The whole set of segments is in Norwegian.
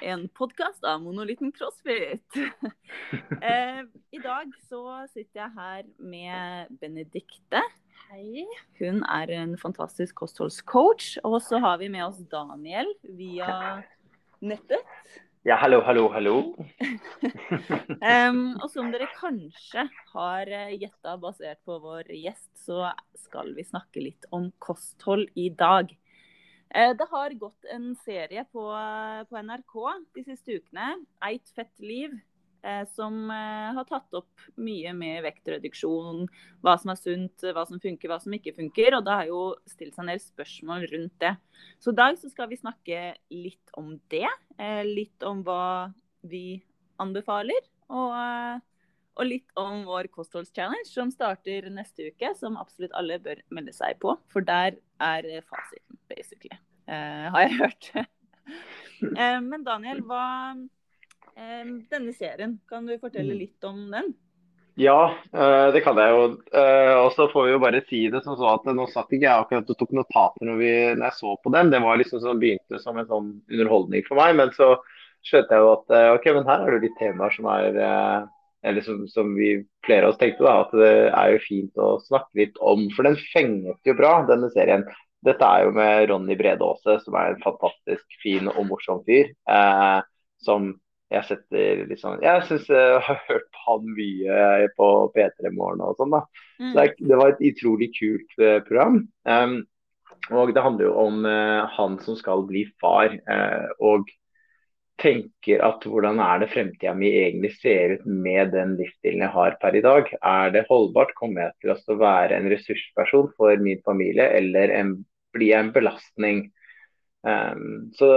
en podkast av Monolitten CrossFit. eh, I dag så sitter jeg her med Benedikte. Hei. Hun er en fantastisk kostholdscoach. Og så har vi med oss Daniel via nettet. Ja, hallo, hallo, hallo. um, og som dere kanskje har eh, gjetta basert på vår gjest, så skal vi snakke litt om kosthold i dag. Eh, det har gått en serie på, på NRK de siste ukene, Eit fett liv, eh, som har tatt opp mye med vektreduksjon, hva som er sunt, hva som funker, hva som ikke funker. Og det har jo stilt seg en del spørsmål rundt det. Så i dag så skal vi snakke litt om det. Litt om hva vi anbefaler. Og og litt om vår kostholdschallenge som starter neste uke, som absolutt alle bør melde seg på. For der er fasiten, basically. Uh, har jeg hørt. uh, men Daniel, hva uh, Denne serien, kan du fortelle Mm. litt om den? Ja, eh, det kan jeg jo. Eh, Og så får vi jo bare si det som så at nå satt ikke jeg akkurat og tok notater når, vi, når jeg så på den. Det var liksom sånn, begynte som en sånn underholdning for meg. Men så skjønte jeg jo at eh, ok, men her er det jo litt temaer som er eh, eller som, som vi flere av oss tenkte, da, at det er jo fint å snakke litt om. For den fenget jo bra, denne serien. Dette er jo med Ronny Brede Aase, som er en fantastisk fin og morsom fyr. Eh, som jeg setter sånn Jeg syns jeg har hørt på han mye på P3 Morgen og sånn, da. Mm. Så det, var et utrolig kult eh, program. Um, og det handler jo om eh, han som skal bli far. eh, og tenker at hvordan er det fremtida mi egentlig ser ut med den livsstilen jeg har per i dag? Er det holdbart? Kommer jeg til å være en ressursperson for min familie, eller en, jeg en belastning? Um, så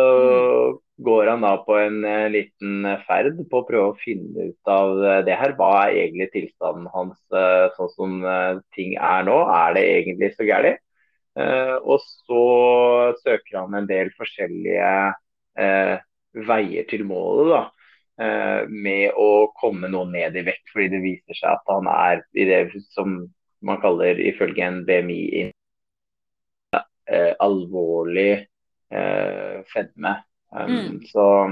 går han da på en uh, liten ferd på å prøve å finne ut av eh, det her. Hva er egentlig tilstanden hans uh, sånn som uh, ting er nå? Er det egentlig så gærent? Eh, og så søker han en del forskjellige eh, veier til målet, da. eh, med å komme noe ned i vekt, fordi det viser seg at han er i det som man kaller ifølge en BMI eh, alvorlig eh, fedme. Um, Mm. Så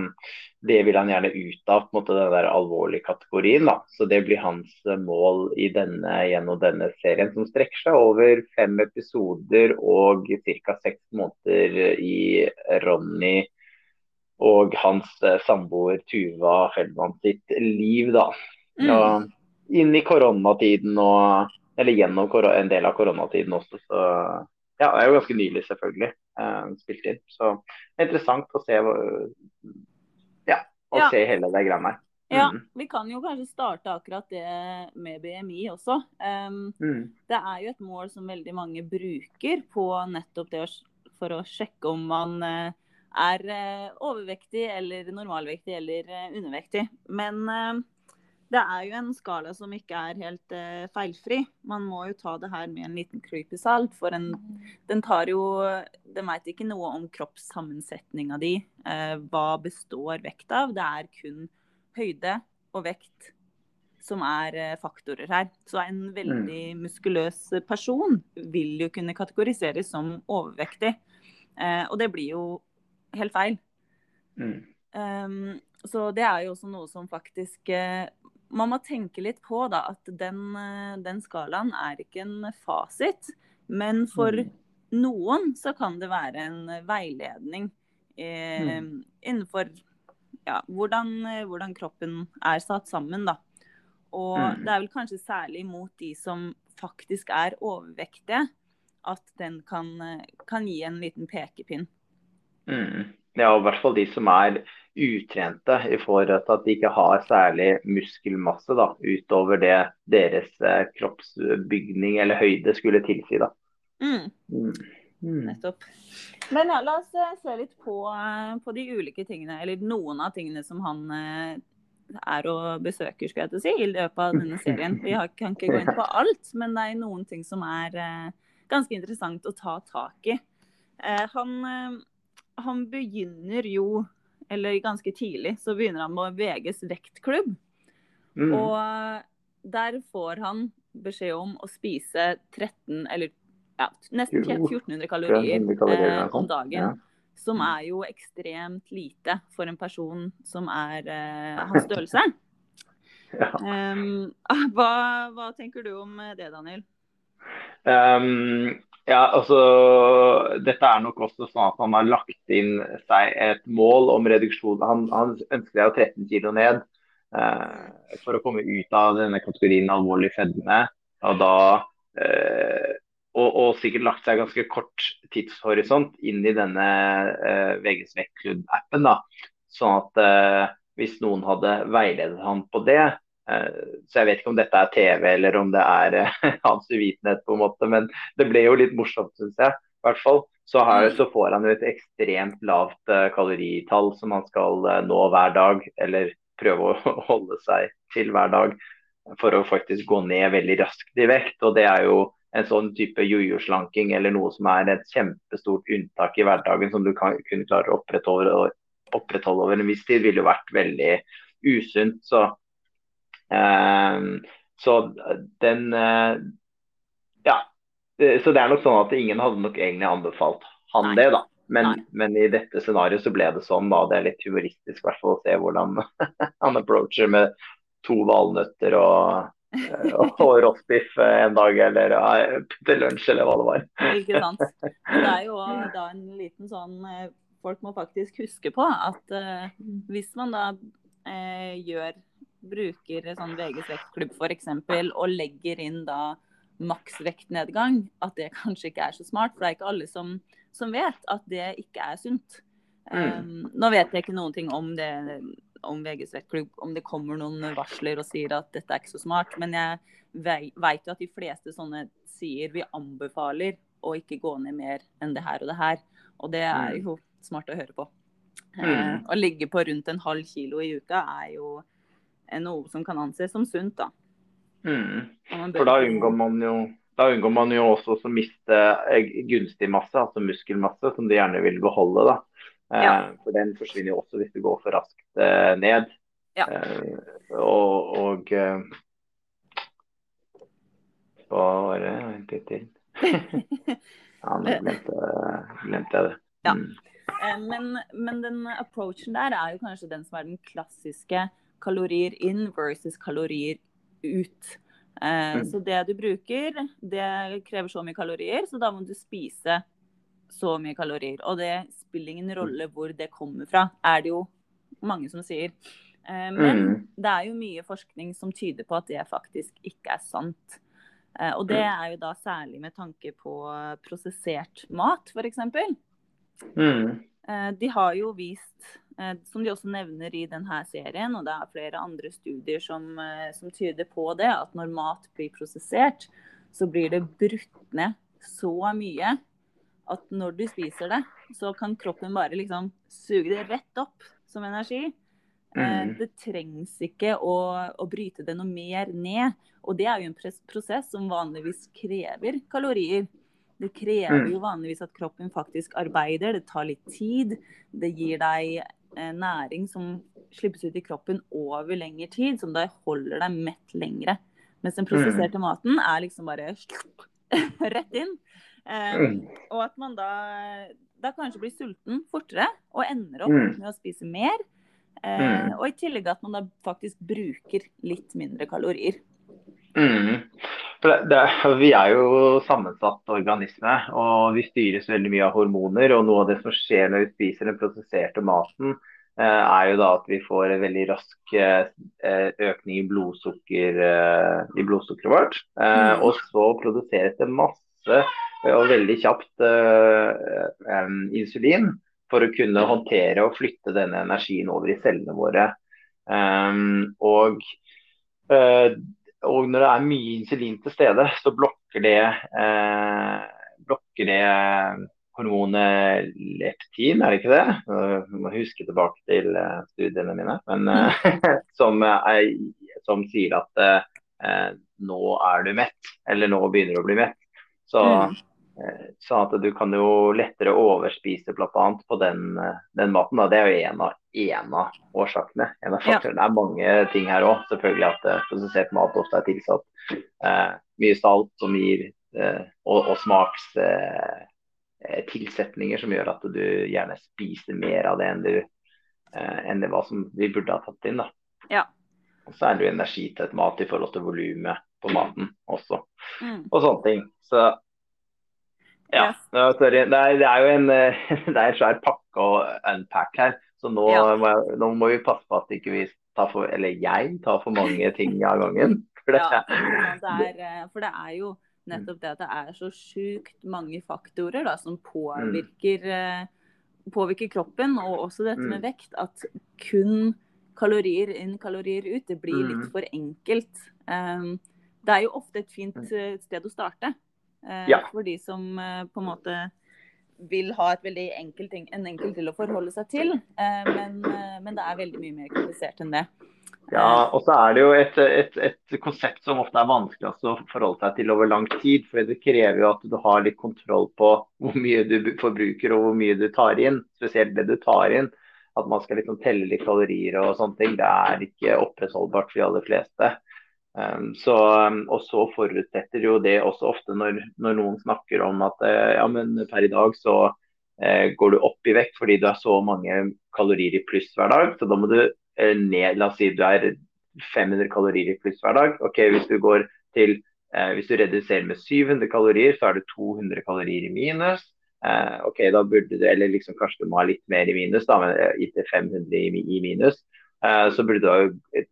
det vil han gjerne ut av, på måte den der alvorlige kategorien. da. Så det blir hans eh, mål i denne, gjennom denne serien, som strekker seg over fem episoder og ca. seks måneder i Ronny og hans eh, samboer Tuva Feldman sitt liv, da. Mm. Inn i koronatiden og Eller gjennom en del av koronatiden også, så ja, det er jo ganske nylig, selvfølgelig, eh, spilt inn. Så det er interessant å se Ja, å Ja. se hele det greiene her. Ja, Mm. vi kan jo kanskje starte akkurat det med BMI også. Um, Mm. det er jo et mål som veldig mange bruker på nettopp det å, for å sjekke om man eh, er eh, overvektig eller normalvektig eller undervektig. Men det er jo en skala som ikke er helt uh, feilfri. Man må jo ta det her med en liten klype salt, for en, den tar jo Den veit ikke noe om kroppssammensetninga di. Uh, hva består vekt av? Det er kun høyde og vekt som er uh, faktorer her. Så en veldig muskuløs person vil jo kunne kategoriseres som overvektig. Og det blir jo helt feil. Mm. Um, så det er jo også noe som faktisk man må tenke litt på, da. At den, eh, den skalaen er ikke en fasit. Men for Mm. noen så kan det være en veiledning eh, Mm. innenfor ja, hvordan, eh, hvordan kroppen er satt sammen, da. Og Mm. det er vel kanskje særlig mot de som faktisk er overvektige, at den kan, eh, kan gi en liten pekepinn. Mm. Ja, og i hvert fall de som er utrente i forhold til at de ikke har særlig muskelmasse da, utover det deres eh, kroppsbygning eller høyde skulle tilsi. da. Mm. Mm. Mm. Nettopp. Men ja, la oss eh, se litt på, eh, på de ulike tingene, eller noen av tingene som han er og besøker, skal jeg til å si, i løpet av denne serien. Vi kan ikke gå inn på alt, men det er noen ting som er ganske interessant å ta tak i. Han, han, begynner jo, eller ganske tidlig, så begynner han med VGs vektklubb. Mm. Og der får han beskjed om å spise 13, eller ja, nesten 1400 kalorier eh, om dagen. Ja. Som er jo ekstremt lite for en person som er eh, hans størrelse. ja. um, hva, hva, tenker du om det, Daniel? Um, ja, altså Dette er nok også sånn at han har lagt inn seg et mål om reduksjon. Han, han ønsker seg 13 kg ned eh, for å komme ut av denne kategorien alvorlig fedme. Og da eh, og, og, sikkert lagt seg ganske kort tidshorisont inn i denne eh, VGs Vektklubb-appen. Sånn at uh, hvis noen hadde veiledet han på det, så jeg vet ikke om dette er TV eller om det er uh, hans uvitenhet, på en måte, men det ble jo litt morsomt, syns jeg. I hvert fall. Så, her, så, får han jo et ekstremt lavt kaloritall som han skal nå hver dag, eller prøve å holde seg til hver dag for å faktisk gå ned veldig raskt i vekt. og det er jo en sånn type jojo-slanking eller noe som er et kjempestort unntak i hverdagen som du kan, kunne klare å opprettholde, opprettholde, over en viss tid, ville jo vært veldig usunt. Så, eh, så den eh, Ja. Så det er nok sånn at ingen hadde nok egentlig anbefalt han Nei. det, da. Men, men, i dette scenarioet så ble det sånn, da. Det er litt humoristisk hvert å se hvordan han approacher med to valnøtter og Eh, og rostbiff eh, en dag eller ja, til lunsj eller hva det var. Ikke sant. Det er jo da en liten sånn eh, Folk må faktisk huske på at uh, hvis man da uh, gjør bruker sånn VGs vektklubb f.eks. og legger inn da maksvektnedgang, at det kanskje ikke er så smart. For det er ikke alle som, som vet at det ikke er sunt. Um, mm. Nå vet jeg ikke noen ting om det om VGs vektklubb, om det kommer noen varsler og sier at dette er ikke så smart. Men jeg veit jo at de fleste sånne sier vi anbefaler å ikke gå ned mer enn det her og det her. Og det er mm. jo smart å høre på. Mm. Uh, å ligge på rundt en halv kilo i uka er jo noe som kan anses som sunt, da. Mm. For da unngår man jo da unngår man jo også å miste gunstig masse, altså muskelmasse, som de gjerne vil beholde. da. Eh, ja. For den forsvinner jo også hvis du går for raskt eh, ned. Ja. Eh, og, og bare? Vent litt til. ja, nå glemte, glemte jeg det. Ja. Mm. Men, men, den approachen der er jo kanskje den som er den klassiske kalorier inn versus kalorier ut. Mm. Så det du bruker, det krever så mye kalorier, så da må du spise så mye kalorier. Og det spiller ingen rolle hvor det kommer fra, er det jo mange som sier. Eh, men mm. det er jo mye forskning som tyder på at det faktisk ikke er sant. Eh, og det er jo da særlig med tanke på prosessert mat, f.eks. Mm. Eh, de har jo vist, som de også nevner i denne serien, og det er flere andre studier som, som tyder på det, at når mat blir prosessert, så blir det brutt ned så mye at når du spiser det, så kan kroppen bare liksom suge det rett opp som energi. Eh, mm. Det trengs ikke å, å, bryte det noe mer ned. Og det er jo en prosess som vanligvis krever kalorier. Det krever mm. jo vanligvis at kroppen faktisk arbeider. Det tar litt tid. Det gir deg eh, næring som slippes ut i kroppen over lengre tid, som da holder deg mett lengre. Mens den prosesserte mm. maten er liksom bare rett inn. Um, og at man da, da, kanskje blir sulten fortere og ender opp mm. med å spise mer. Uh, og i tillegg at man da faktisk bruker litt mindre kalorier. Mm. Det, det, vi er jo sammensatt organisme, og vi styres veldig mye av hormoner. Og noe av det som skjer når vi spiser den prosesserte maten, uh, er jo da at vi får en veldig rask uh, økning i, blodsukker, i blodsukkeret vårt. Mm. Og så produseres det masse og veldig kjapt insulin for å kunne håndtere og flytte denne energien over i cellene våre. Og, og, når det er mye insulin til stede, så blokker det, eh, blokker det hormonet leptin, er det ikke det? Jeg må huske tilbake til uh, studiene mine. Men eh, som, er, som, sier at eh, nå er du mett, eller nå begynner du å bli mett. Så, mm. Sånn at du kan jo lettere overspise bl.a. på den, den maten. Da. Det er jo en av, en av årsakene. En av ja. Det er mange ting her òg. Selvfølgelig at prosessert mat ofte er tilsatt mye salt som gir og, og smakstilsetninger Eh, som gjør at du gjerne spiser mer av det enn, du, eh, enn det hva som vi burde ha tatt inn. da. Ja. Og så er det jo energitett mat i forhold til volumet på maten også, mm. og sånne ting. Så ja, ja. sorry. Det er, det er, jo en, det er en svær pakke å unpack her. Så nå, ja. må, jeg, nå, må vi passe på at ikke vi tar for, eller jeg tar for mange ting av gangen. For det, ja, det er, eh, for det er jo Nettopp det at det er så sjukt mange faktorer da, som påvirker, mm. påvirker, kroppen, og også dette med mm. vekt. At kun kalorier inn, kalorier ut, det blir litt mm. for enkelt. Um, det er jo ofte et fint uh, sted å starte. Ja. For de som uh, på en måte vil ha et veldig enkelt, en enkel til å forholde seg til. Men, men, det er veldig mye mer komplisert enn det. Ja, og så er det jo et, et, et, konsept som ofte er vanskelig å forholde seg til over lang tid. For det krever jo at du har litt kontroll på hvor mye du forbruker og hvor mye du tar inn. Spesielt det du tar inn. At man skal liksom telle litt kalorier og sånne ting. Det er ikke opprettholdbart for de aller fleste. Um, så, um, og så forutsetter jo det også ofte når, når noen snakker om at uh, ja, per i dag så uh, går du opp i vekt fordi du har så mange kalorier i pluss hver dag. Så da må du Eh, ned La oss si du er 500 kalorier i pluss hver dag. Ok, Hvis du går til eh, hvis du reduserer med 700 kalorier, så er det 200 kalorier i minus. Eh, ok, da burde du, eller liksom kanskje du må ha litt mer i minus, da, men gitt 500 i, i minus, eh, så burde du ha,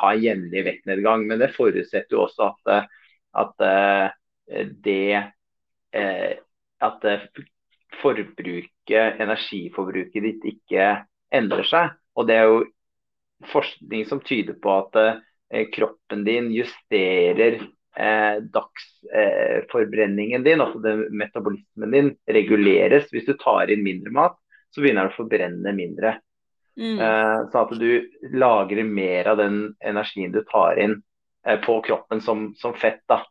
ha jevnlig vektnedgang. Men det forutsetter jo også at, at eh, det eh, at forbruket, energiforbruket ditt ikke endrer seg. Og det er jo forskning som tyder på at eh, kroppen din justerer eh, dagsforbrenningen eh, din, altså det, metabolismen din, reguleres. Hvis du tar inn mindre mat, så begynner du å forbrenne mindre. Mm. Eh, sånn at du lagrer mer av den energien du tar inn eh, på kroppen som, som fett. da.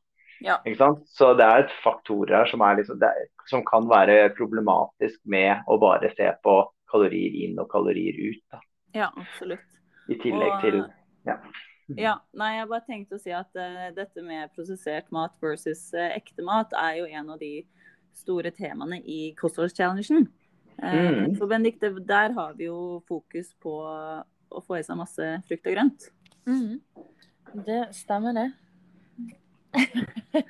Ja. Så det er faktorer her som, liksom, er, som, kan være problematisk med å bare se på kalorier inn og kalorier ut. Da. Ja, absolutt. I tillegg til ja. ja. Nei, jeg bare tenkte å si at uh, dette med prosessert mat versus uh, ekte mat er jo en av de store temaene i kostholdschallengen. Uh, mm. For Benedicte, der har vi jo fokus på å få i seg masse frukt og grønt. Mm. Det stemmer, det.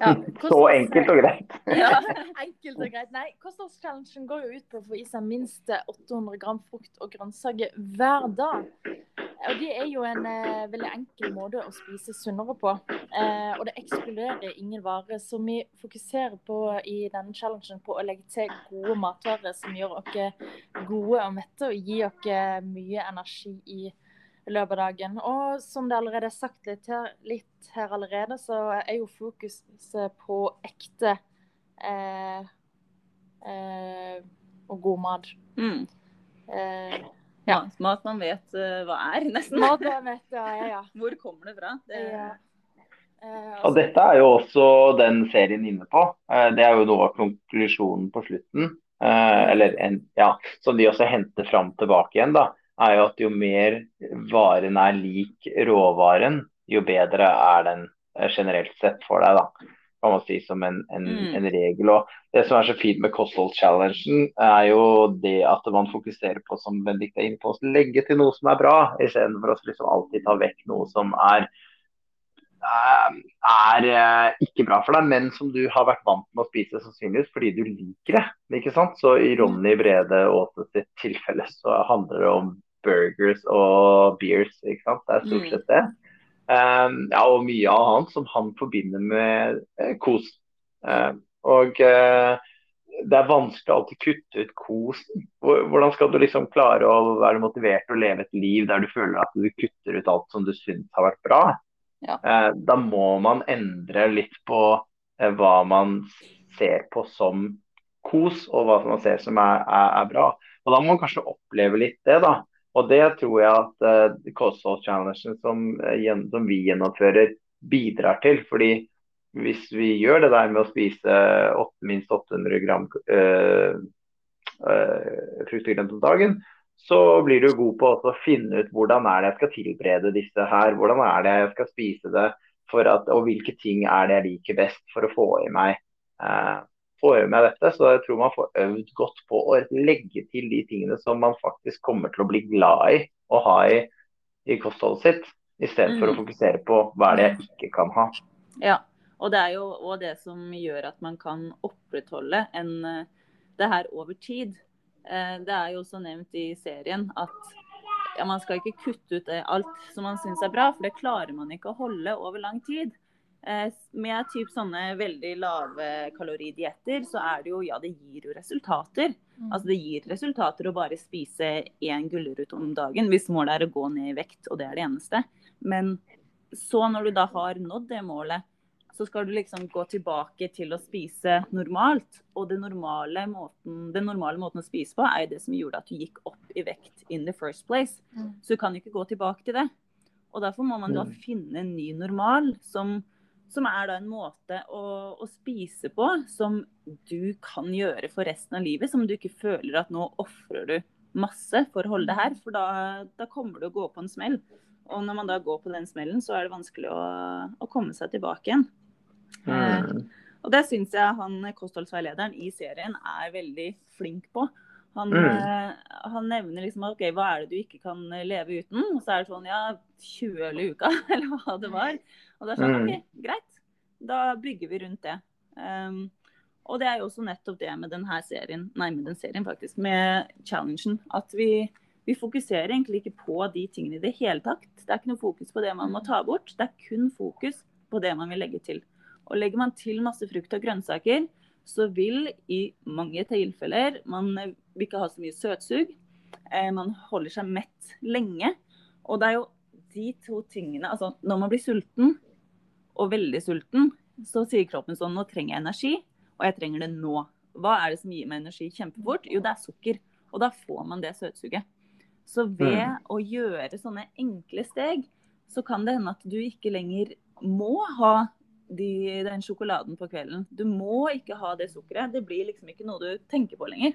ja, Så enkelt og greit. ja, enkelt og greit. Nei, kostholdschallengen går jo ut på å få i seg minst 800 gram frukt og grønnsaker hver dag. Og Det er jo en eh, veldig enkel måte å spise sunnere på. Eh, og det ekskluderer ingen varer. Så vi fokuserer på i denne challengen på å legge til gode matvarer som gjør oss gode og mette og gir oss mye energi i løpet av dagen. Og som det allerede er sagt litt her, litt her allerede, så er jo fokuset på ekte eh, eh, og god mat. Mm. Ja. Mat man vet uh, hva er, nesten. Mat man vet, ja, ja, ja. Hvor kommer det fra? Det... Ja. Eh, og Dette er jo også den serien inne på. Eh, det er jo noe av konklusjonen på slutten. eller en, ja, Som de også henter fram tilbake igjen. da er jo at jo mer varen er lik råvaren, jo bedre er den generelt sett for deg. da kan man si som en, en, mm. en regel. Og Det som er så fint med kostholdchallengen, er jo det at man fokuserer på som Benedicte er inne på, å legge til noe som er bra, istedenfor å liksom alltid ta vekk noe som er Eh, er eh, ikke bra for deg, men som du har vært vant med å spise sannsynligvis fordi du liker det. ikke sant? Så i Ronny Brede Aases sitt tilfelle så handler det om burgers og beers. ikke sant? Det er stort mm. sett det. Um, ja, og mye av annet som han forbinder med eh, kos. Uh, og uh, det er vanskelig å alltid kutte ut kosen. Hvordan skal du liksom klare å være motivert og leve et liv der du føler at du kutter ut alt som du syns har vært bra? Ja. Eh, da må man endre litt på eh, hva man ser på som kos, og hva man ser som er, er, er, bra. Og Da må man kanskje oppleve litt det. da. Og Det tror jeg at uh, Kosthold Challengen som, uh, som, vi gjennomfører, bidrar til. fordi hvis vi gjør det der med å spise 8, minst 800 gram uh, uh, frukt og grønt om dagen, så blir du god på å finne ut hvordan er det jeg skal tilberede disse her. Hvordan er det jeg skal spise det, at, og hvilke ting er det jeg liker best for å få i meg, eh, få i meg dette. Så jeg tror man får øvd godt på å legge til de tingene som man faktisk kommer til å bli glad i å ha i, i kostholdet sitt, i stedet for mm. å fokusere på hva er det jeg ikke kan ha. Ja, og det er jo òg det som gjør at man kan opprettholde en, eh, det her over tid. Eh, det er jo også nevnt i serien at ja, man skal ikke kutte ut alt som man syns er bra, for det klarer man ikke å holde over lang tid. Eh, med typ sånne veldig lave kaloridietter, så er det jo ja, det gir jo resultater. Mm. Altså det gir resultater å bare spise én gulrot om dagen hvis målet er å gå ned i vekt, og det er det eneste. Men så når du da har nådd det målet, så skal du liksom gå tilbake til å spise normalt. Og den normale måten, den normale måten å spise på er det som gjorde at du gikk opp i vekt in the first place. Mm. Så du kan ikke gå tilbake til det. Og derfor må man da mm. finne en ny normal, som, som er da en måte å, å, spise på som du kan gjøre for resten av livet. Som du ikke føler at nå ofrer du masse for å holde det her, for da, da kommer du å gå på en smell. Og når man da går på den smellen, så er det vanskelig å, å komme seg tilbake igjen. Mm. Og det syns jeg han kostholdsveilederen i serien er veldig flink på. Han, mm. Eh, han, nevner liksom ok, hva er det du ikke kan leve uten? Og så er det sånn ja, 20 øl i uka, eller hva det var. Og det er sånn mm. OK, greit. Da bygger vi rundt det. Um, og det er jo også nettopp det med denne serien, nei, med den serien faktisk, med challengen. At vi, vi fokuserer egentlig ikke på de tingene i det hele tatt. Det er ikke noe fokus på det man må ta bort. Det er kun fokus på det man vil legge til. Og legger man til masse frukt og grønnsaker, så vil i mange tilfeller man vil ikke ha så mye søtsug. Eh, man holder seg mett lenge. Og det er jo de to tingene Altså når man blir sulten, og veldig sulten, så sier kroppen sånn Nå trenger jeg energi, og jeg trenger det nå. Hva er det som gir meg energi kjempefort? Jo, det er sukker. Og da får man det søtsuget. Så ved mm. å gjøre sånne enkle steg, så kan det hende at du ikke lenger må ha de, den sjokoladen på kvelden. Du må ikke ha det sukkeret. Det blir liksom ikke noe du tenker på lenger.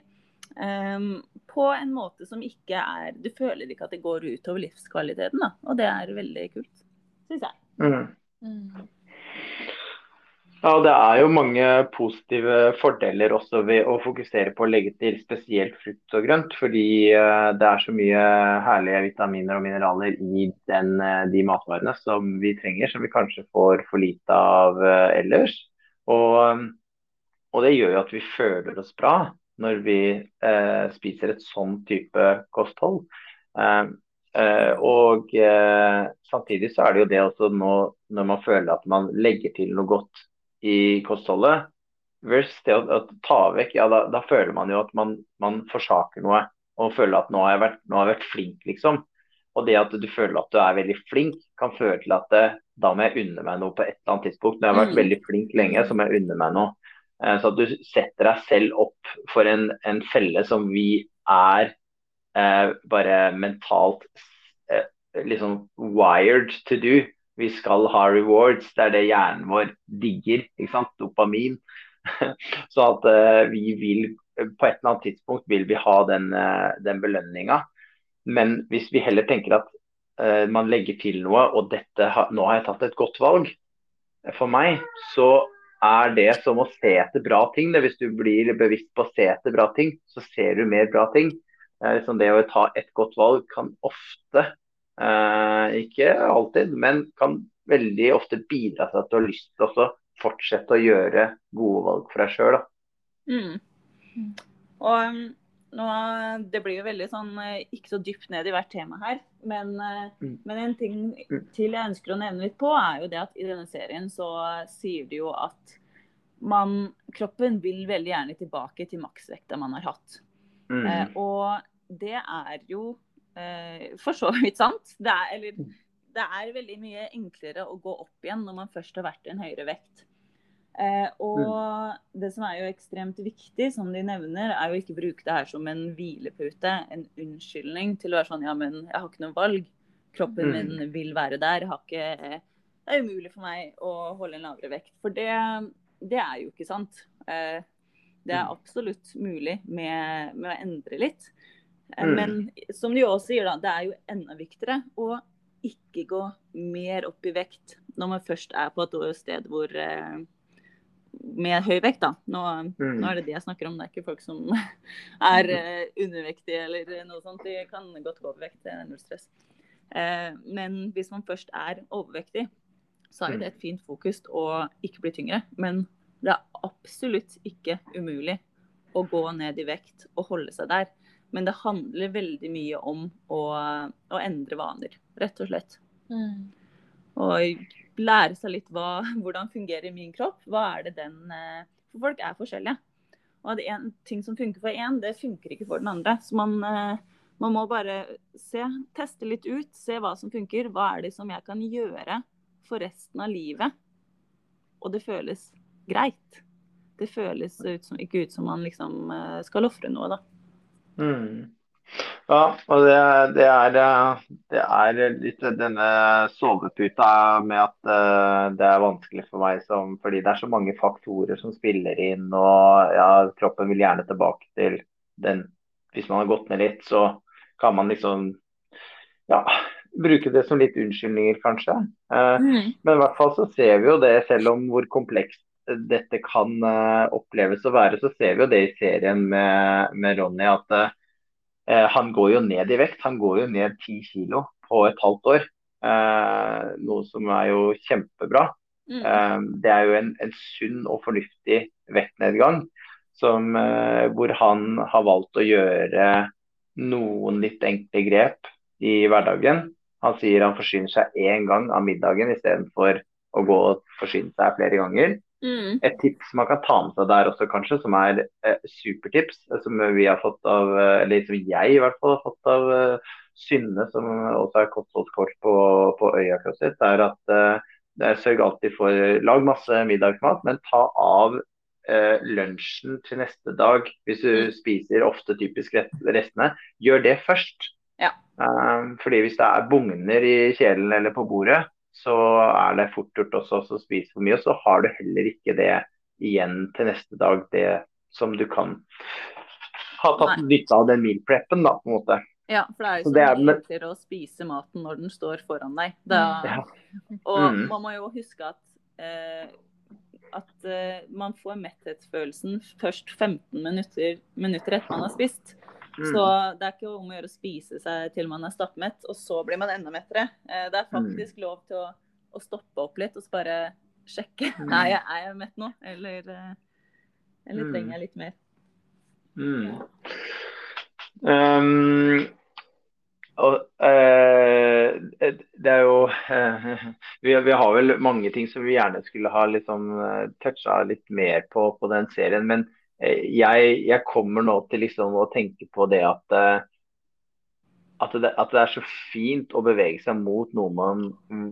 Um, på en måte som ikke er Du føler ikke at det går utover livskvaliteten, da. Og det er veldig kult, syns jeg. Mm. Mm. Ja, Det er jo mange positive fordeler også ved å fokusere på å legge til spesielt frukt og grønt. Fordi eh, det er så mye herlige vitaminer og mineraler i den, eh, de matvarene som vi trenger, som vi kanskje får for lite av eh, ellers. Og, og det gjør jo at vi føler oss bra når vi eh, spiser et sånn type kosthold. Eh, og samtidig så er det jo det også nå, når man føler at man legger til noe godt i kostholdet. Versus det å, å, ta vekk, ja da, da, føler man jo at man, man forsaker noe. Og føler at nå har, jeg vært, har jeg vært flink, liksom. Og det at du føler at du er veldig flink, kan føre til at det, da må jeg unne meg noe på et eller annet tidspunkt. Når jeg har vært mm. veldig flink lenge, så må jeg unne meg noe. Eh, så at du setter deg selv opp for en, en felle som vi er eh, bare mentalt eh, liksom wired to do vi skal ha rewards. Det er det hjernen vår digger. ikke sant? Dopamin. Så at eh, vi vil på et eller annet tidspunkt vil vi ha den, uh, den belønninga. Men hvis vi heller tenker at uh, man legger til noe, og dette nå har jeg tatt et godt valg for meg, så er det som å se etter bra ting. Hvis du blir bevisst på å se etter bra ting, så ser du mer bra ting. Liksom det å ta et godt valg kan ofte Eh, ikke alltid, men kan veldig ofte bidra til at du har lyst til å fortsette å gjøre gode valg for deg sjøl. Mm. Og um, nå, Det blir jo veldig sånn eh, ikke så dypt ned i hvert tema her, men, eh, mm. men en ting mm. til jeg ønsker å nevne litt på, er jo det at i denne serien så sier de jo at man, kroppen vil veldig gjerne tilbake til maksvekta man har hatt. Mm. Eh, og det er jo Eh, for så vidt sant. Det er, eller, det er, veldig mye enklere å gå opp igjen når man først har vært i en høyere vekt. Eh, og det som er jo ekstremt viktig, som de nevner, er jo ikke bruke det her som en hvilepute, en unnskyldning til å være sånn ja, men jeg har ikke noe valg. Kroppen Mm. min vil være der. Ikke, det er umulig for meg å holde en lavere vekt. For det, det er jo ikke sant. Eh, det er Mm. absolutt mulig med, med å endre litt. Eh, Mm. Men som du også sier, da, det er jo enda viktigere å ikke gå mer opp i vekt når man først er på et sted hvor eh, med høy vekt, da. Nå, Mm. nå er det det jeg snakker om, det er ikke folk som er eh, undervektige eller noe sånt. De kan godt gå over vekt, det er null stress. Men hvis man først er overvektig, så er jo det et fint fokus å ikke bli tyngre. Men det er absolutt ikke umulig å gå ned i vekt og holde seg der. Men det handler veldig mye om å, å endre vaner, rett og slett. Mm. Og lære seg litt hva, hvordan fungerer min kropp. Hva er det den eh, For folk er forskjellige. Og det en ting som funker for én, det funker ikke for den andre. Så man, eh, man må bare se, teste litt ut, se hva som funker. Hva er det som jeg kan gjøre for resten av livet? Og det føles greit. Det føles ut som, ikke ut som man liksom eh, skal ofre noe, da. Mm. Ja, og det, det, er, eh, det er litt denne soveputa med at eh, det er vanskelig for meg som Fordi det er så mange faktorer som spiller inn, og ja, kroppen vil gjerne tilbake til den Hvis man har gått ned litt, så kan man liksom ja, bruke det som litt unnskyldninger, kanskje. Mm. men i hvert fall så ser vi jo det, selv om hvor komplekst dette kan eh, oppleves å være, så ser vi jo det i serien med, med Ronny at eh, han går jo ned i vekt. Han går jo ned ti kilo på et halvt år. Eh, noe som er jo kjempebra. Mm. Eh, det er jo en, en sunn og fornuftig vektnedgang som, eh, hvor han har valgt å gjøre noen litt enkle grep i hverdagen. Han sier han forsyner seg én gang av middagen istedenfor å gå og forsyne seg flere ganger. Mm. Et tips man kan ta med seg der også, kanskje, som er eh, supertips, eh, som vi har fått av, eh, eller som jeg i hvert fall har fått av uh, Synne, som også er kostholdskort på, på Øya CrossFit, er at eh, er sørg alltid for Lag masse middagsmat, men ta av eh, lunsjen til neste dag. Hvis du Mm. spiser ofte typisk rest- restene, gjør det først. Ja. Um, fordi hvis det er bugner i kjelen eller på bordet, så er det fort gjort også å spise for mye. Og så har du heller ikke det igjen til neste dag, det som du kan ha tatt nytte av den meal preppen, da, på en måte. Ja, for det er jo Så så det mye lettere å spise maten når den står foran deg. Da, Ja. Og Mm. man må jo huske at, eh, at eh, man får metthetsfølelsen først 15 minutter, minutter etter man har spist. Mm. Så det er ikke om å gjøre å spise seg til man er stappmett, og så blir man enda mettere. Eh, det er Mm. faktisk lov til å, å stoppe opp litt og så bare sjekke. Mm. Er, jeg, er jeg mett nå, eller, eh, eller Mm. trenger jeg litt mer? Mm. Um, og, uh, det er jo uh, vi, vi har vel mange ting som vi gjerne skulle ha liksom, toucha litt mer på på den serien. Men jeg, jeg kommer nå til liksom å tenke på det at eh, at det, at det er så fint å bevege seg mot noe man mm,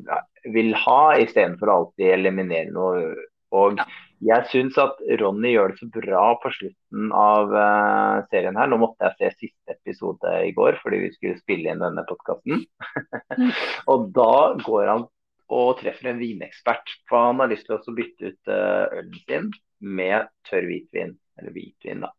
vil ha, istedenfor å alltid eliminere noe. Og jeg syns at Ronny gjør det så bra på slutten av eh, serien her. Nå måtte jeg se siste episode i går fordi vi skulle spille inn denne podkasten. og da går han og treffer en vinekspert. For han har lyst til å bytte ut eh, ølen sin med tørr hvitvin. Eller hvitvin, da.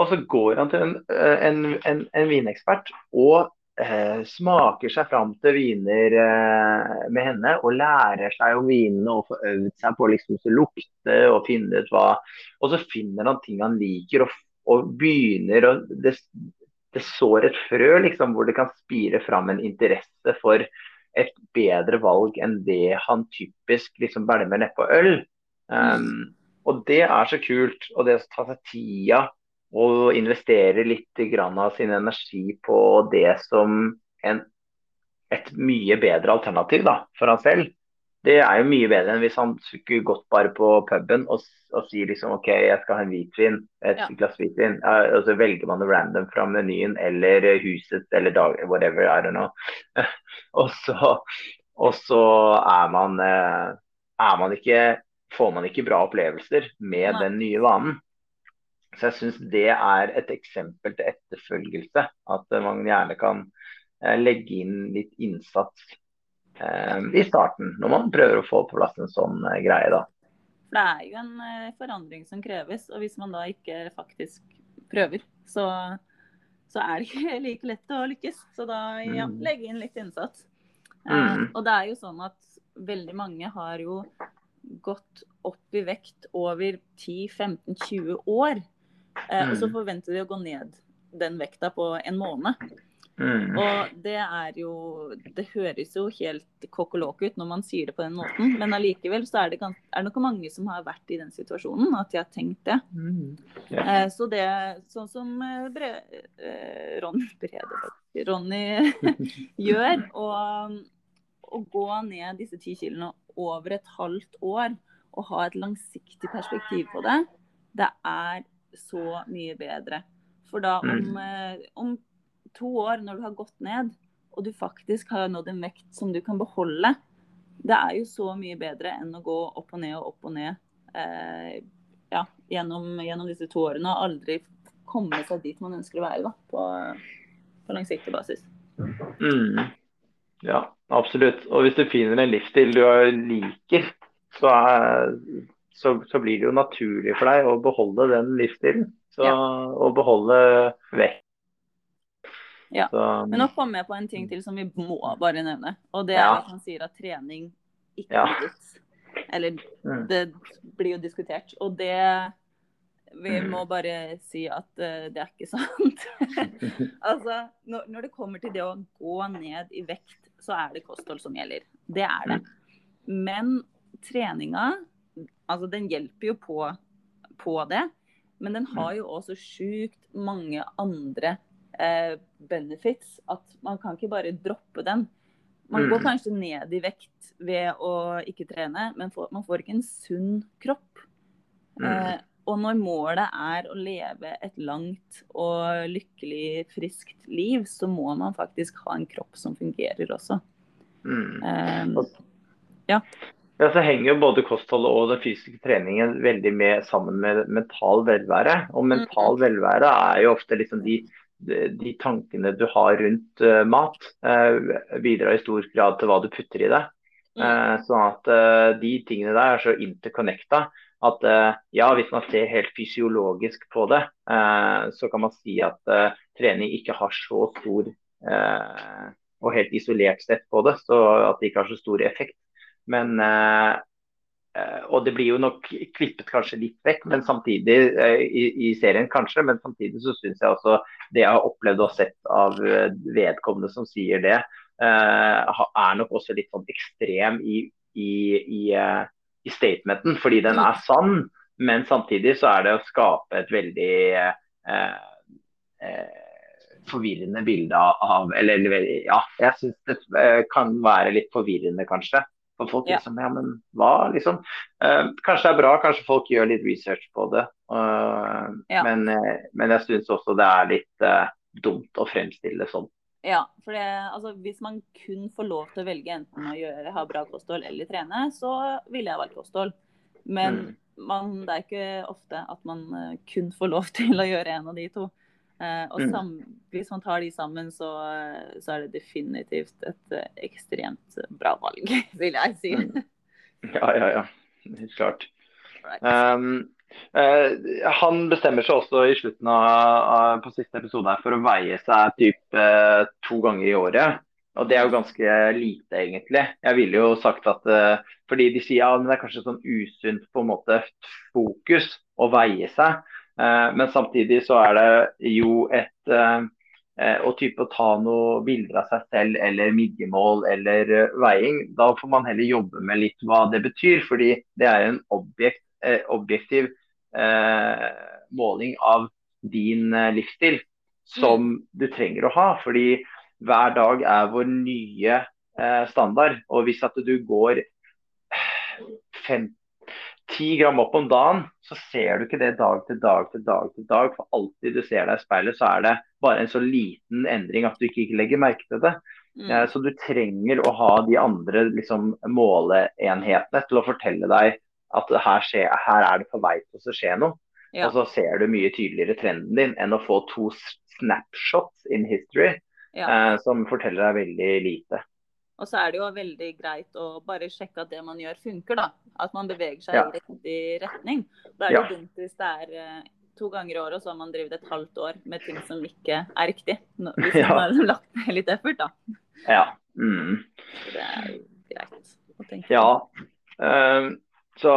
Og så går han til en, eh, en, en, en vinekspert og eh, smaker seg fram til viner eh, med henne. Og lærer seg om vinene og får øvd seg på liksom, å lukte og finne ut hva Og så finner han ting han liker og, og begynner å det, det sår et frø liksom, hvor det kan spire fram en interesse for et bedre valg enn det han typisk liksom bælmer nedpå øl. Um, og det er så kult. Og det å ta seg tida og investere litt grann av sin energi på det som en, et mye bedre alternativ da, for han selv. Det er jo mye bedre enn hvis han skulle gått bare på puben og, og sier liksom OK, jeg skal ha en hvitvin, et Ja. glass hvitvin. Og så velger man det random fra menyen eller huset eller dag, whatever, I don't know. og, så, og så er man, eh, er man ikke får man ikke bra opplevelser med Nei. den nye vanen. Så jeg syns det er et eksempel til etterfølgelse. At eh, man gjerne kan eh, legge inn litt innsats eh, i starten, når man prøver å få på plass en sånn eh, greie. da. For det er jo en eh, forandring som kreves, og hvis man da ikke faktisk prøver, så, så er det ikke like lett å lykkes. Så da ja, Mm. legge inn litt innsats. Mm. Eh, og det er jo sånn at veldig mange har jo gått opp i vekt over 10-15-20 år. Eh, Og så Mm. forventer de å gå ned den vekta på en måned. Mm. Og det er jo Det høres jo helt kokkelåk ut når man sier det på den måten, men allikevel så er det, gans- er det nok mange som har vært i den situasjonen at de har tenkt det. Mm. Yeah. Eh, Så det sånn som eh, Bre, eh, Ron, Brede, Ronny gjør, å gå ned disse ti kilene over et halvt år og ha et langsiktig perspektiv på det, det er så mye bedre. For da om, Mm. eh, om to år, når du har gått ned, og du faktisk har nådd en vekt som du kan beholde, det er jo så mye bedre enn å gå opp og ned og opp og ned eh, ja, gjennom, gjennom disse to årene og aldri komme seg dit man ønsker å være da, på, på langsiktig basis. Mm. Ja, absolutt. Og hvis du finner en livsstil du liker, så, er, så, så blir det jo naturlig for deg å beholde den livsstilen. Så, Ja. Og beholde vekt. Ja. Så, Men nå kom jeg på en ting til som vi må bare nevne. Og det er Ja. at han sier at trening ikke Ja. vits. Eller Mm. det blir jo diskutert. Og det Vi Mm. må bare si at uh, det er ikke sant. altså, når, når det kommer til det å gå ned i vekt, så er det kosthold som gjelder. Det er det. Men treninga, altså den hjelper jo på, på det. Men den har jo også sjukt mange andre eh, benefits. At man kan ikke bare droppe den. Man Mm. går kanskje ned i vekt ved å ikke trene, men for, man får ikke en sunn kropp. Mm. Eh, og når målet er å leve et langt og lykkelig, friskt liv, så må man faktisk ha en kropp som fungerer også. mm. Eh, Ja, så henger jo både kostholdet og den fysiske treningen veldig med sammen med mental velvære. Og mental velvære er jo ofte liksom de, de, tankene du har rundt eh, mat, eh, bidrar i stor grad til hva du putter i det. Sånn at de tingene der er så interconnecta at ja, hvis man ser helt fysiologisk på det, så kan man si at trening ikke har så stor og helt isolert sett på det, så at det ikke har så stor effekt. Men Og det blir jo nok klippet kanskje litt vekk, men samtidig eh, i, i serien kanskje, men samtidig så syns jeg også det jeg har opplevd og sett av eh, vedkommende som sier det, eh, er nok også litt sånn ekstrem i, i, i, eh, i statementen, fordi den er sann. Men samtidig så er det å skape et veldig eh, eh, forvirrende bilde av Eller, ja, jeg syns det eh, kan være litt forvirrende, kanskje. For folk liksom Ja, men hva, liksom? Eh, kanskje det er bra, kanskje folk gjør litt research på det. eh, Ja. men, eh, men jeg syns også det er litt eh, dumt å fremstille det sånn. Ja, for det, altså, hvis man kun får lov til å velge enten å gjøre, ha bra kosthold eller trene, så ville jeg valgt kosthold. Men Mm. man, det er ikke ofte at man eh, kun får lov til å gjøre en av de to. Eh, og Mm. sam, hvis man tar de sammen, så, så er det definitivt et eh, ekstremt bra valg, vil jeg si. Mm. Ja, ja, ja. Helt klart. Right. Um, uh, han bestemmer seg også i slutten av, av på siste episode for å veie seg typ uh, to ganger i året. Og det er jo ganske lite, egentlig. Jeg ville jo sagt at uh, Fordi de sier ja, men det er kanskje sånn usunt på en måte fokus å veie seg. Eh, men samtidig så er det jo et eh, eh, å type å ta noen bilder av seg selv eller midjemål eller eh, veiing, da får man heller jobbe med litt hva det betyr. Fordi det er en objekt, eh, objektiv eh, måling av din eh, livsstil som du trenger å ha. Fordi hver dag er vår nye eh, standard. Og hvis at du går fem, ti gram opp om dagen, så ser du ikke det dag til dag til dag til dag. For alltid du ser deg i speilet, så er det bare en så liten endring at du ikke legger merke til det. Mm. Eh, Så du trenger å ha de andre liksom, måleenhetene til å fortelle deg at her, skje, her er det på vei til å skje noe. Ja. Og så ser du mye tydeligere trenden din enn å få to snapshots in history Ja. eh, som forteller deg veldig lite. Og så er det jo veldig greit å bare sjekke at det man gjør, funker. da. At man beveger seg Ja. i riktig retning. Da er det Ja. dumt hvis det er eh, to ganger i året, og så har man drevet et halvt år med ting som ikke er riktig. Hvis Ja. man har lagt ned litt effort, da. Ja. Mm. Det er jo greit å tenke på. Ja. Um, så,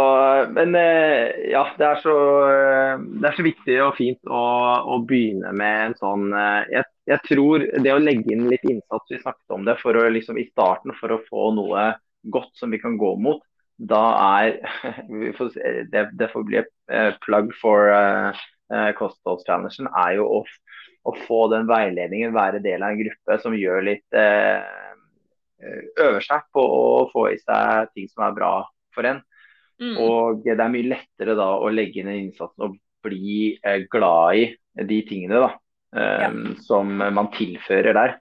men eh, ja, det er, så, eh, det er så viktig og fint å, å begynne med en sånn jeg, jeg tror det å legge inn litt innsats, vi snakket om det, for å liksom i starten for å få noe godt som vi kan gå mot, da er vi får se, det, det får bli et eh, plug for uh, kostholdschallengen, er jo å, å få den veiledningen, være del av en gruppe som gjør litt eh, øver seg på å få i seg ting som er bra for en. Mm. Og det er mye lettere da å legge inn innsatsen og bli eh, glad i de tingene da, eh, som man tilfører der.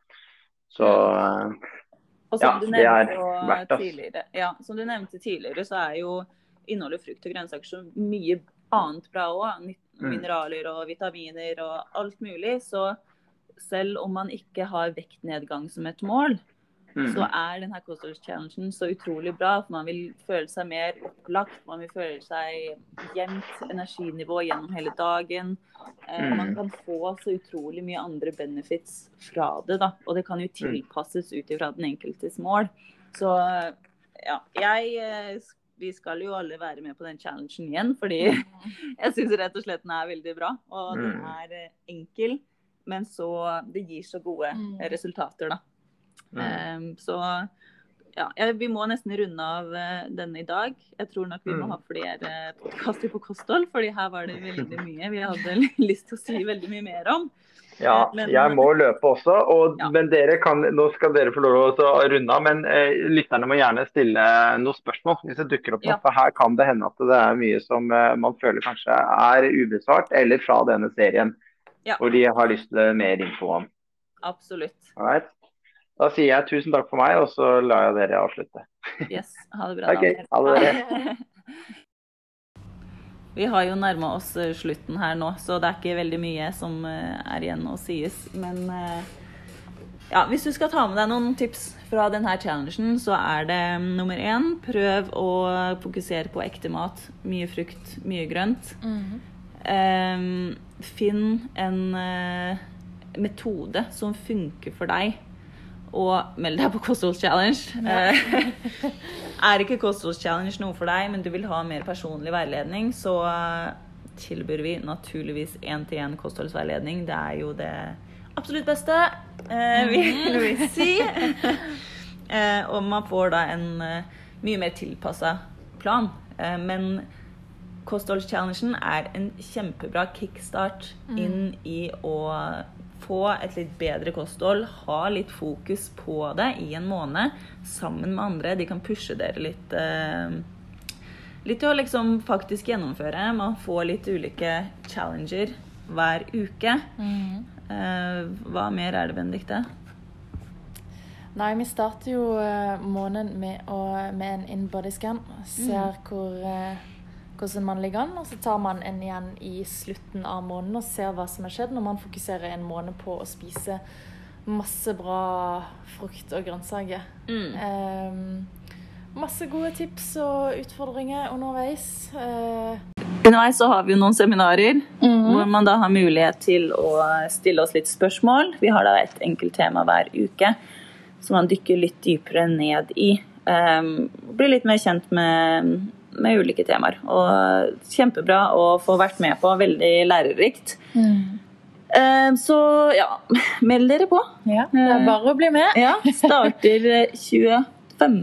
Så eh, Ja, du det er verdt, det. ja, som du nevnte tidligere, så er jo innholdet frukt og grønnsaker så mye annet bra òg. Mm. Mineraler og vitaminer og alt mulig. Så selv om man ikke har vektnedgang som et mål, mm, så er denne kostholdschallengen så utrolig bra. For man vil føle seg mer opplagt, man vil føle seg jevnt energinivå gjennom hele dagen. Eh, Og Man kan få så utrolig mye andre benefits fra det, da. Og det kan jo tilpasses ut ifra den enkeltes mål. Så ja, jeg eh, Vi skal jo alle være med på den challengen igjen, fordi jeg syns rett og slett den er veldig bra. Og den Mm. er eh, enkel, men så Det gir så gode Mm. resultater, da. mm. Um, så ja, vi må nesten runde av eh, denne i dag. Jeg tror nok vi må Mm. ha flere podkaster på kosthold, fordi her var det veldig mye vi hadde lyst til å si veldig mye mer om. Ja, Men- jeg må løpe også. Og, Ja. Men dere kan, nå skal dere få lov til å runde av. Men eh, lytterne må gjerne stille noen spørsmål hvis det dukker opp noe. Ja. For her kan det hende at det er mye som eh, man føler kanskje er ubesvart, eller fra denne serien. Ja. Hvor de har lyst til mer info om. Absolutt. Alright? Da sier jeg tusen takk for meg, og så lar jeg dere avslutte. Yes. Ha det bra, Okay, ha det bra. Vi har jo nærma oss eh, slutten her nå, så det er ikke veldig mye som eh, er igjen å sies. Men eh, ja, hvis du skal ta med deg noen tips fra denne challengen, så er det mm, nummer én prøv å fokusere på ekte mat. Mye frukt, mye grønt. Mm -hmm. um, finn en uh, metode som funker for deg, og meld deg på kostholdschallenge. Ja. er ikke kostholdschallenge noe for deg, men du vil ha mer personlig veiledning, så eh, tilbyr vi naturligvis én-til-én kostholdsveiledning. Det er jo det absolutt beste, eh, vil vi si. Eh, og man får da en eh, mye mer tilpassa plan. Eh, men kostholdschallengen er en kjempebra kickstart inn i å få et litt bedre kosthold. Ha litt fokus på det i en måned sammen med andre. De kan pushe dere litt. Eh, litt til å liksom faktisk gjennomføre. Man får litt ulike challenger hver uke. Mm. Eh, hva mer er det, Benedicte? Nei, vi starter jo eh, måneden med, å, med en in-body-scan. Ser hvor, eh, hvordan man ligger an. Og så tar man en igjen i slutten av måneden og ser hva som har skjedd når man fokuserer en måned på å spise masse bra frukt og grønnsaker. Ehm, masse gode tips og utfordringer underveis. Eh, Underveis så har vi jo noen seminarer hvor man da har mulighet til å stille oss litt spørsmål. Vi har da et enkelt tema hver uke som man dykker litt dypere ned i. Um, blir litt mer kjent med, med ulike temaer. Og kjempebra å få vært med på. Veldig lærerikt. Mm. så ja, meld dere på. Ja, det er bare å bli med. Ja, starter eh, 25.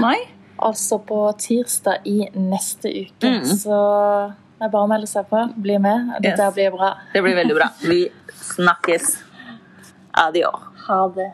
mai. Altså på tirsdag i neste uke. Mm. Så det er bare å melde seg på. Bli med. Dette Yes. blir bra. Det blir veldig bra. Vi snakkes. Adio. Ha det.